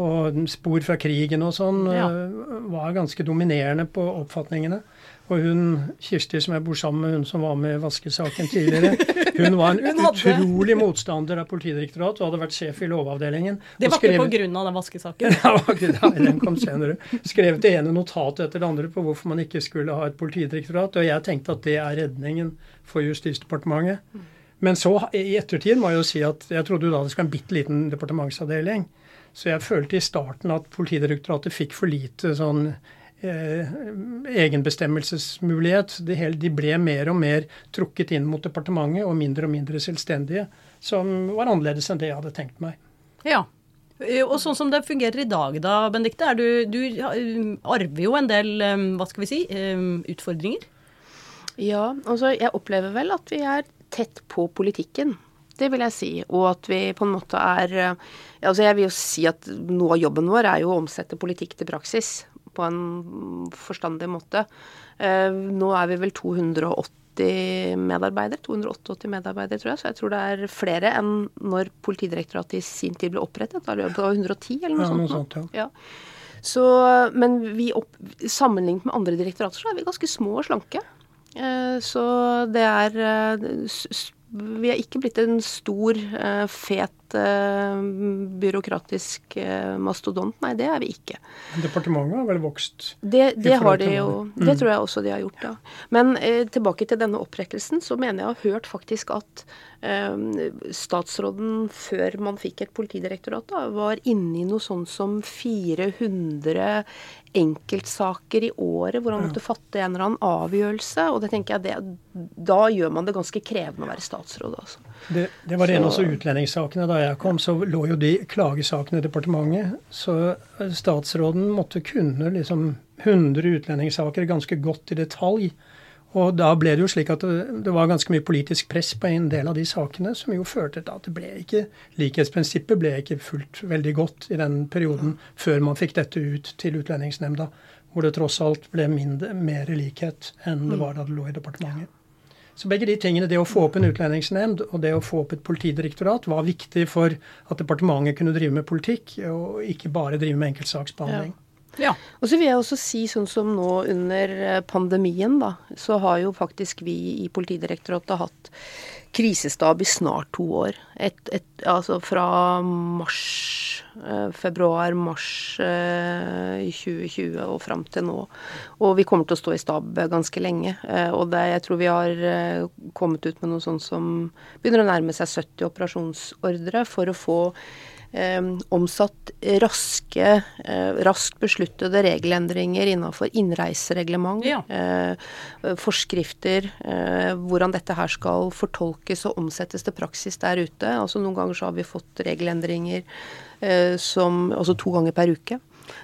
Og spor fra krigen og sånn Ja. eh, var ganske dominerende på oppfatningene. Og hun Kirsti som jeg bor sammen med, hun som var med i vaskesaken tidligere, hun var en Hun utrolig motstander av politidirektorat og hadde vært sjef i lovavdelingen. Det var ikke skrevet- på grunn av den vaskesaken. Nei, den kom senere. Skrevet det ene notatet etter det andre på hvorfor man ikke skulle ha et politidirektorat. Og jeg tenkte at det er redningen for Justisdepartementet. Men så, i ettertid, må jeg jo si at jeg trodde jo da det skulle være en bitte liten departementsavdeling. Så jeg følte i starten at Politidirektoratet fikk for lite sånn egenbestemmelsesmulighet. De, ble mer og mer trukket inn mot departementet og mindre og mindre selvstendige. Som var annerledes enn det jeg hadde tenkt meg. Ja. Eh, Og sånn som det fungerer i dag da, Benedicte, er du, du arver jo en del, um, hva skal vi si, utfordringer. Ja, altså jeg opplever vel at vi er tett på politikken. Det vil jeg si. Og at vi på en måte er eh, Altså jeg vil jo si at noe av jobben vår er jo å omsette politikk til praksis. På en forstandig måte. Eh, nå er vi vel 280 medarbeidere, 288 medarbeidere, tror jeg. Så jeg tror det er flere enn når Politidirektoratet i sin tid ble opprettet. Da det 110 eller noe Ja, sånt. noe sånt, ja. Ja. Så, men vi opp, sammenlignet med andre direktorater så er vi ganske små og slanke. Eh, så det er eh, Vi er ikke blitt en stor, fet, eh, byråkratisk eh, mastodont. Nei, det er vi ikke. Departementet har vel vokst Det, det har de jo. hva det- tror jeg også de har gjort, ja. Men eh, tilbake til denne opprettelsen, så mener jeg å ha hørt faktisk at eh, statsråden, før man fikk et politidirektorat, da, var inne i noe sånn som 400 enkeltsaker i året hvor han måtte fatte en eller annen avgjørelse. Og det tenker jeg det, da gjør man det ganske krevende å være statsråd, altså. Det, det var en av også utlendingssakene. Da jeg kom, så lå jo de klagesakene i departementet. Så eh, statsråden måtte kunne liksom 100 utlendingssaker ganske godt i detalj. Og da ble det jo slik at det, det var ganske mye politisk press på en del av de sakene, som jo førte til at det ble ikke Likhetsprinsippet ble ikke fulgt veldig godt i den perioden før man fikk dette ut til Utlendingsnemnda, hvor det tross alt ble mindre, mer likhet enn det var da det lå i departementet. Så begge de tingene, det å få opp en utlendingsnemnd og det å få opp et politidirektorat, var viktig for at departementet kunne drive med politikk, og ikke bare drive med enkeltsaksbehandling. Ja. Og så vil jeg også si sånn som nå under eh, pandemien, da, så har jo faktisk vi i Politidirektoratet hatt krisestab i snart to år. Et, et, altså fra mars, eh, februar-mars eh, i 2020 og fram til nå. Og vi kommer til å stå i stab ganske lenge. Eh, og det, jeg tror vi har eh, kommet ut med noe sånt som begynner å nærme seg 70 operasjonsordre for å få eh, omsatt raske, eh, raskt besluttede regelendringer innenfor innreisereglement, Ja. eh, forskrifter, eh, hvordan dette her skal fortolkes og omsettes til praksis der ute. Altså Noen ganger så har vi fått regelendringer eh, som altså to ganger per uke.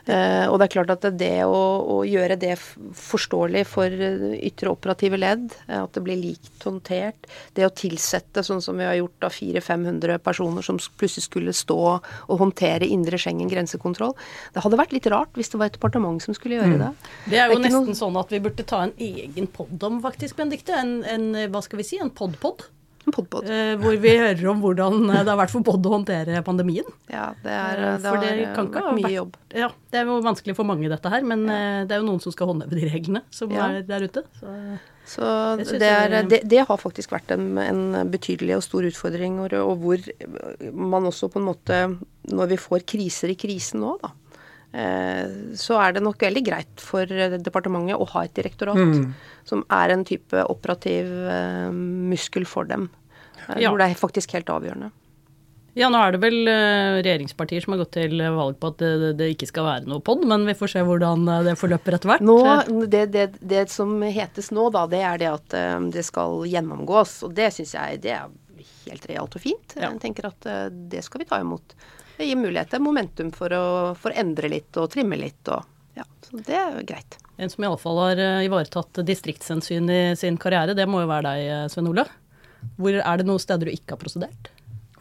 Eh, og det er klart at det å, å gjøre det forståelig for eh, ytre operative ledd, at det blir likt håndtert, det å tilsette sånn som vi har gjort av 400-500 personer som plutselig skulle stå og håndtere indre Schengen grensekontroll, det hadde vært litt rart hvis det var et departement som skulle gjøre det. Det er jo ikke nesten noen... sånn at vi burde ta en egen pod om, faktisk, Benedicte. En, en, hva skal vi si, en pod-pod. En -pod. Eh, hvor vi hører om hvordan eh, det har vært for pod å håndtere pandemien. Ja, det, er, Eh, det for har det vært mye vært- jobb. Ja, Det er jo vanskelig for mange, dette her, men ja. det er jo noen som skal håndheve de reglene som Ja. er der ute. Så. Så Det er, det, det har faktisk vært en, en betydelig og stor utfordring, og, og hvor man også på en måte Når vi får kriser i krisen nå, da, så er det nok veldig greit for departementet å ha et direktorat som er en type operativ eh, muskel for dem. eh, Ja. Hvor det er faktisk helt avgjørende. Ja, nå er det vel eh, regjeringspartier som har gått til valg på at det, det ikke skal være noe pod, men vi får se hvordan eh, det forløper etter hvert. Nå, det, det, det som hetes nå, da, det er det at eh, det skal gjennomgås. Og det syns jeg det er helt realt og fint. Ja. Jeg tenker at eh, det skal vi ta imot. Det gir mulighet til momentum for å, for å endre litt og trimme litt. Og, ja, så det er jo greit. En som iallfall har eh, ivaretatt distriktshensyn i sin karriere, det må jo være deg, eh, Svein Ole. Hvor Er det noen steder du ikke har prosedert?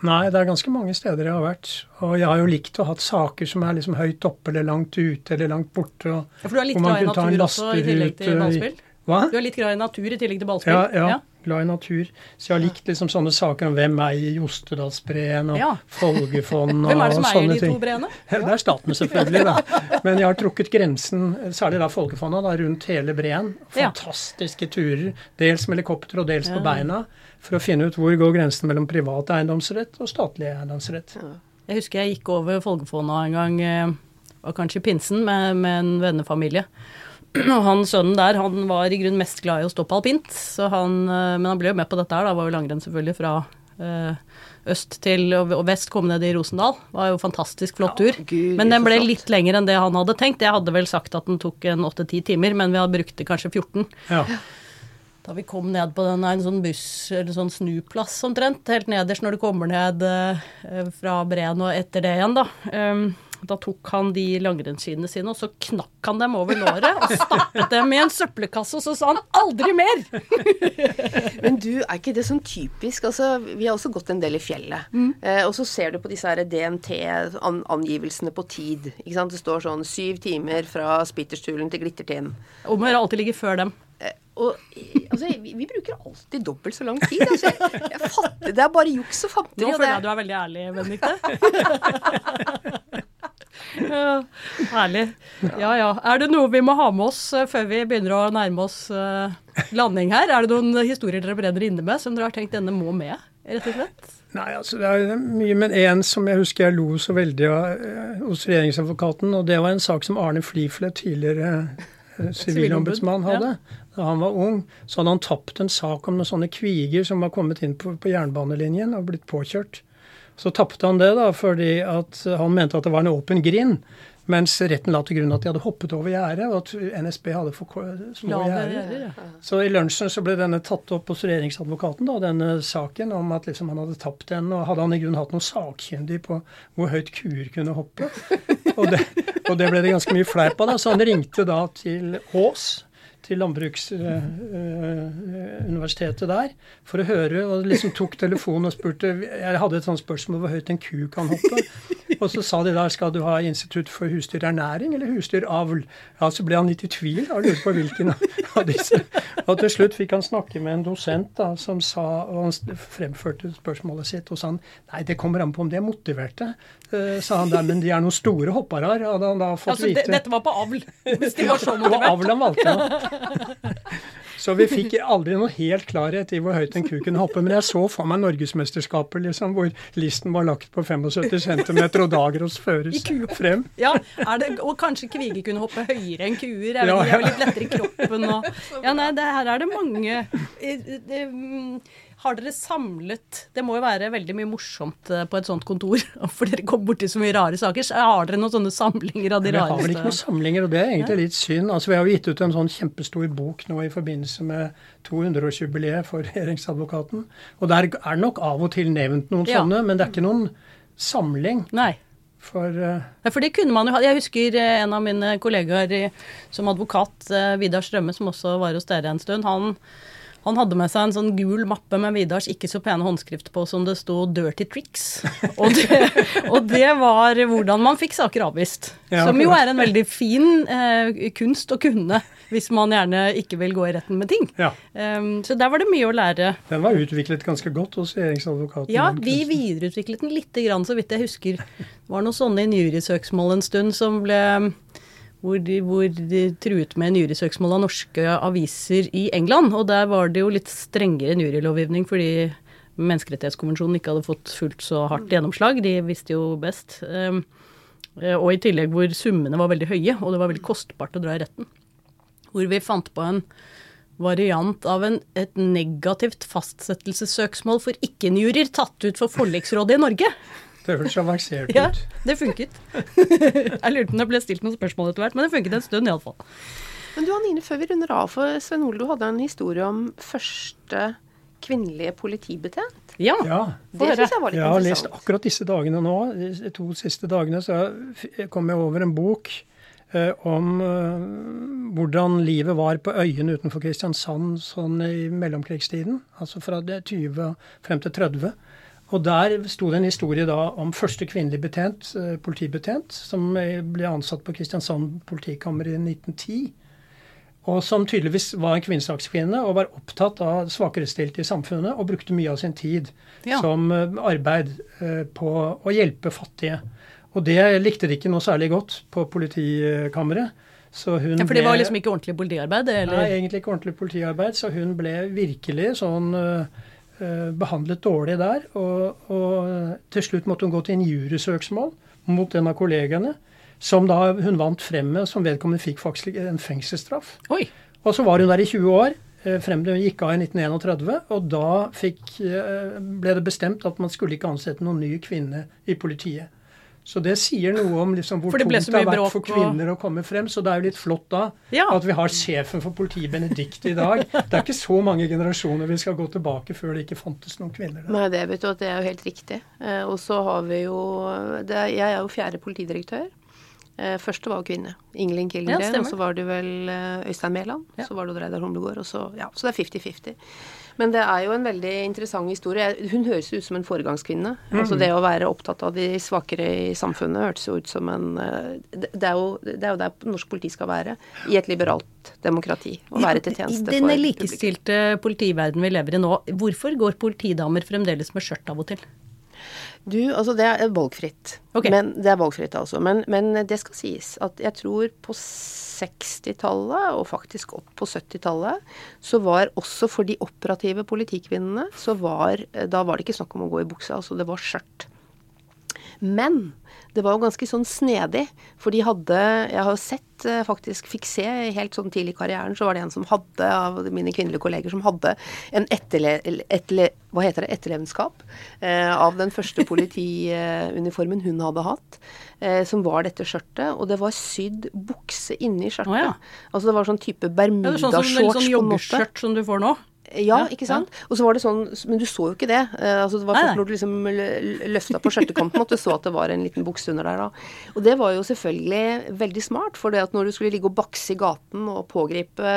Nei, det er ganske mange steder jeg har vært. Og jeg har jo likt å ha saker som er liksom høyt oppe eller langt ute eller langt borte. og Ja, For du er litt glad i natur også, i tillegg til ballspill? Hva? Du er litt glad i natur i tillegg til ballspill? Ja, ja, glad i natur. Så jeg har likt liksom sånne saker om hvem eier Jostedalsbreen og Ja. Folgefond og Hvem er det som eier de to breene? Ja, Det er staten selvfølgelig, da. Men jeg har trukket grensen, særlig da Folkefondet, da, rundt hele breen. Fantastiske turer, dels med helikopter og dels på beina, for å finne ut hvor går grensen mellom privat eiendomsrett og statlig eiendomsrett. Jeg husker jeg gikk over Folgefonna en gang, og var kanskje pinsen, med, med en vennefamilie. Og han sønnen der, han var i grunnen mest glad i å stå på alpint, så han, eh, men han ble jo med på dette her, da, var jo langrenn selvfølgelig fra eh, øst til og vest, kom ned i Rosendal. Det var jo fantastisk flott tur. Gud, men den ble flott. litt lenger enn det han hadde tenkt. Jeg hadde vel sagt at den tok en åtte-ti timer, men vi hadde brukt det kanskje 14. Ja. Da vi kom ned på den, en sånn buss, eller sånn snuplass omtrent, helt nederst når du kommer ned eh, fra Breen og etter det igjen, da. Um, Da tok han de langrennsskiene sine, og så knakk han dem over låret og stappet dem i en søppelkasse, og så sa han 'aldri mer'! Men du, er ikke det sånn typisk? Altså, vi har også gått en del i fjellet. Eh, og så ser du på disse her DNT-angivelsene på tid. Ikke sant? Det står sånn syv timer fra Spitterstulen til Glittertind. Og må alltid ligge før dem. Eh, og altså, vi, vi bruker alltid dobbelt så lang tid. Altså, jeg, jeg fatter, det er bare juks og fanteri. Nå føler jeg du er veldig ærlig, Benedicte. ja, herlig. Ja ja. Er det noe vi må ha med oss eh, før vi begynner å nærme oss eh, landing her? Er det noen historier dere brenner inne med som dere har tenkt denne må med, rett og slett? Nei, altså det er mye, men en som jeg husker jeg lo så veldig av eh, hos regjeringsadvokaten, og det var en sak som Arne Fliflet, tidligere sivilombudsmann, hadde. Da han var ung, så hadde han tapt en sak om noen sånne kviger som var kommet inn på, på jernbanelinjen og blitt påkjørt. Så tapte han det da fordi at han mente at det var en åpen grind. Mens retten la til grunn at de hadde hoppet over gjerdet, og at NSB hadde for små gjerder. ja. Så i lunsjen så ble denne tatt opp hos regjeringsadvokaten, da, denne saken om at liksom han hadde tapt den. Og hadde han i grunnen hatt noen sakkyndig på hvor høyt kuer kunne hoppe. Og det, og det ble det ganske mye fleip av, da. Så han ringte da til Ås, til Landbruksuniversitetet der, for å høre, og liksom tok telefonen og spurte Jeg hadde et sånt spørsmål hvor høyt en ku kan hoppe. Og så sa de der skal du ha Institutt for husdyrernæring eller husdyravl? Ja, så ble han litt i tvil og lurte på hvilken av disse. Og til slutt fikk han snakke med en dosent da, som sa, og han fremførte spørsmålet sitt, og sa han nei, det kommer an på om de er motiverte. uh, sa han der, men de er noen store hoppere, hadde han da fått Altså, vite. dette var på avl, hvis de var så Det var avl han valgte. Ja. Så vi fikk aldri noe helt klarhet i hvor høyt en ku kunne hoppe. Men jeg så for meg Norgesmesterskapet liksom, hvor listen var lagt på 75 cm og Dagros føres frem. Ja, er det, Og kanskje kviger kunne hoppe høyere enn kuer. Jeg vet, Ja, De er jo litt lettere i kroppen. Og, ja, nei, det, her er det mange det, det, mm, Har dere samlet Det må jo være veldig mye morsomt eh, på et sånt kontor, for dere kommer borti så mye rare saker. Så har dere noen sånne samlinger av de rareste Vi har vel ikke noen samlinger, og det er egentlig litt synd. Altså, Vi har jo gitt ut en sånn kjempestor bok nå i forbindelse med 200-årsjubileet for regjeringsadvokaten. Og der er nok av og til nevnt noen Ja. sånne, men det er ikke noen samling. Nei. For uh... Ja, for det kunne man jo ha. Jeg husker eh, en av mine kollegaer som advokat, Vidar Strømme, som også var hos dere en stund. Han, han hadde med seg en sånn gul mappe med Vidars ikke så pene håndskrift på som det sto 'Dirty Tricks'. Og det, og det var hvordan man fikk saker avvist. Ja, som jo er en veldig fin eh, kunst å kunne hvis man gjerne ikke vil gå i retten med ting. ja, Um, så der var det mye å lære. den var utviklet ganske godt hos regjeringsadvokaten. Ja, vi videreutviklet den lite grann, så vidt jeg husker. Det var noen sånne i en jurysøksmål en stund som ble hvor de, hvor de truet med en jurysøksmål av norske aviser i England. Og der var det jo litt strengere jurylovgivning fordi menneskerettighetskonvensjonen ikke hadde fått fullt så hardt gjennomslag. De visste jo best. Um, eh, og i tillegg hvor summene var veldig høye, og det var veldig kostbart å dra i retten. Hvor vi fant på en variant av en, et negativt fastsettelsessøksmål for ikke-juryer tatt ut for forliksrådet i Norge. Det høres avansert Ja, det funket. Jeg lurte på om det ble stilt noen spørsmål etter hvert, men det funket en stund iallfall. Men du Anine, før vi runder av, for Svein Ole, du hadde en historie om første kvinnelige politibetjent. Ja. Ja. Det syns jeg var litt interessant. Jeg har lest akkurat disse dagene nå, de to siste dagene, så jeg kom jeg over en bok eh, om eh, hvordan livet var på øyene utenfor Kristiansand sånn i mellomkrigstiden. Altså fra det 20 frem til 30. Og der sto det en historie da om første kvinnelig betjent, eh, politibetjent, som eh, ble ansatt på Kristiansand politikammer i 1910 og som tydeligvis var en kvinnesakskvinne og var opptatt av svakerestilte i samfunnet og brukte mye av sin tid Ja. som eh, arbeid på å hjelpe fattige. Og det likte de ikke noe særlig godt på politikammeret. Så hun ja, For det var liksom ikke ordentlig politiarbeid? Nei, egentlig ikke ordentlig politiarbeid, så hun ble virkelig sånn eh, behandlet dårlig der. Og, og til slutt måtte hun gå til en jurysøksmål mot en av kollegaene, som da hun vant frem med, som vedkommende fikk faktisk en fengselsstraff. Oi. Og så var hun der i 20 år, eh, frem til hun gikk av i 1931. Og da fikk, eh, ble det bestemt at man skulle ikke ansette noen ny kvinne i politiet. Så det sier noe om liksom hvor tungt det har vært for for og- kvinner å komme frem. Så det er jo litt flott da Ja. at vi har sjefen for politiet, Benedicte, i dag. Det er ikke så mange generasjoner vi skal gå tilbake før det ikke fantes noen kvinner der. Nei, det vet du at det er jo helt riktig. Eh, og så har vi jo det er, Jeg er jo fjerde politidirektør. Eh, første var jo kvinne. Ingelin Killengren. Ja, og så var det vel eh, Øystein Mæland. Ja. Så var det Reidar Humlegård. Og så, ja, så det er 50-50. Men det er jo en veldig interessant historie. Hun høres ut som en foregangskvinne. Altså det å være opptatt av de svakere i samfunnet hørtes jo ut som en eh, Det er jo, det er jo der norsk politi skal være. I et liberalt demokrati. Å være til tjeneste for I den likestilte politiverden vi lever i nå, hvorfor går politidamer fremdeles med skjørt av og til? Du, altså det er valgfritt. Okay. Men det er valgfritt, altså. Men, men det skal sies at jeg tror på 60-tallet, og faktisk opp på 70-tallet, så var også for de operative politikvinnene, så var Da var det ikke snakk om å gå i buksa, altså det var skjørt. Men det var jo ganske sånn snedig, for de hadde Jeg har sett, eh, faktisk fikk se helt sånn tidlig i karrieren, så var det en som hadde, av mine kvinnelige kolleger, som hadde en etterle, etterle, hva heter det, etterlevenskap eh, av den første politiuniformen hun hadde hatt, eh, som var dette skjørtet. Og det var sydd bukse inni skjørtet. Oh, ja. Altså det var sånn type Ja, det er sånn sånn på en måte. joggeskjørt som du får nå. Ja, ikke sant? Og så var det sånn, men du så jo ikke det. Eh, altså det var først når du liksom lø- løfta på skjørtekanten at du så at det var en liten bukse under der da. Og det var jo selvfølgelig veldig smart, for det at når du skulle ligge og bakse i gaten og pågripe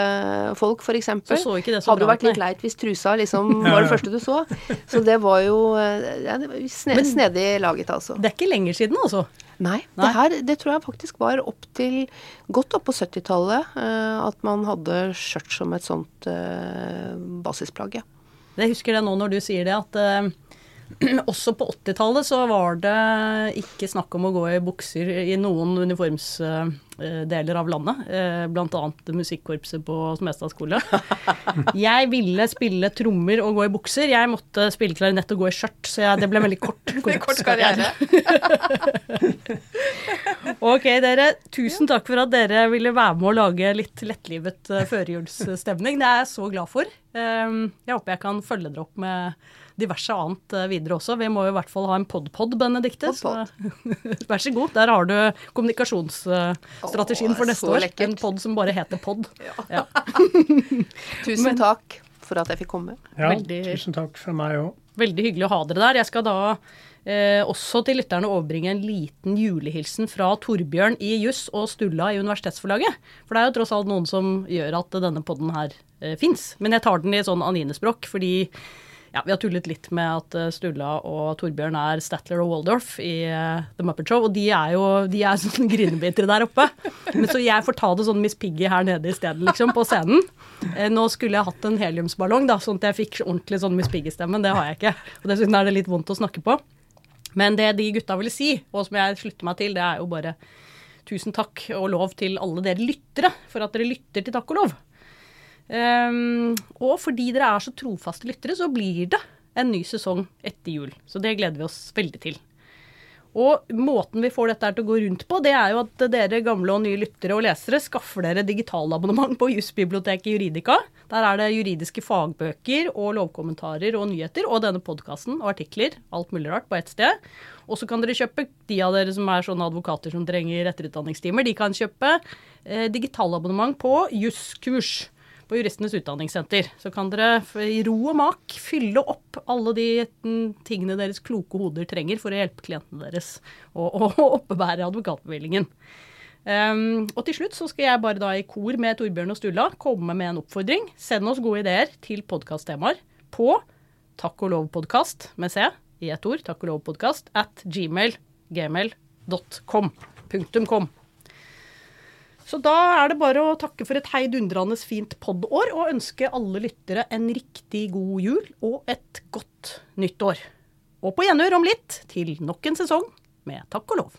folk f.eks., Så det så hadde det vært litt leit hvis trusa liksom var det første du så. Så det var jo eh, ja, det var snedig laget, altså. Det er ikke lenger siden, altså. Nei, Nei. Det, her, det tror jeg faktisk var opp til godt opp på 70-tallet uh, at man hadde skjørt som et sånt uh, basisplagg. Ja. Jeg husker det nå når du sier det, at uh, også på 80-tallet så var det ikke snakk om å gå i bukser i noen uniformsdeler av landet. bl.a. blant annet musikkorpset på Smestad skole. Jeg ville spille trommer og gå i bukser. Jeg måtte spille klarinett og gå i skjørt, så jeg, det ble veldig kort, Kort karriere. Ok, dere. Tusen takk for at dere ville være med å lage litt lettlivet uh, førjulsstemning. Det er jeg så glad for. Um, jeg håper jeg kan følge dere opp med diverse annet eh, videre også. Vi må jo i hvert fall ha en pod-pod, Benedikte. så- Vær så god. Der har du kommunikasjonsstrategien Åh, for neste år. En pod som bare heter pod. Ja. Tusen takk for at jeg fikk komme. Ja, Veldig- tusen takk fra meg òg. Veldig hyggelig å ha dere der. Jeg skal da eh, også til lytterne overbringe en liten julehilsen fra Torbjørn i Juss og Stulla i Universitetsforlaget. For det er jo tross alt noen som gjør at denne podden her eh, fins. Men jeg tar den i sånn Anine-språk, fordi ja, vi har tullet litt med at eh, Stulla og Torbjørn er Statler og Waldorf i eh, The Muppet Show, og de er jo de er sånn grinebitere der oppe. Men så jeg får ta det sånn Miss Piggy her nede i stedet, liksom, på scenen. Eh, Nå skulle jeg hatt en heliumsballong, da, sånn at jeg fikk ordentlig sånn Miss Piggy-stemmen. men det har jeg ikke. Og dessuten er det litt vondt å snakke på. Men det de gutta ville si, og som jeg slutter meg til, det er jo bare tusen takk og lov til alle dere lyttere for at dere lytter til Takk og lov. Ehm, og fordi dere er så trofaste lyttere, så blir det en ny sesong etter jul. Så det gleder vi oss veldig til. Og måten vi får dette til å gå rundt på, det er jo at dere gamle og nye lyttere og lesere skaffer dere digitalabonnement på Jusbiblioteket Juridika. Der er det juridiske fagbøker og lovkommentarer og nyheter, og denne podkasten og artikler, alt mulig rart, på ett sted. Og så kan dere kjøpe, de av dere som er sånne advokater som trenger etterutdanningstimer, de kan kjøpe eh, digitalabonnement på juskurs på Juristenes utdanningssenter. Så kan dere i ro og mak fylle opp alle de mm, tingene deres kloke hoder trenger for å hjelpe klientene deres å å oppebære advokatbevillingen. Um, og til slutt så skal jeg bare da i kor med Torbjørn og Stulla komme med en oppfordring. Send oss gode ideer til podkasttemaer på takk og lov-podkast med C i ett ord, takk og lov-podkast, at gmail, gmail.com. Punktum kom. Så da er det bare å takke for et heidundrende fint podår og ønske alle lyttere en riktig god jul og et godt nyttår. Og på gjenhør om litt til nok en sesong med Takk og lov.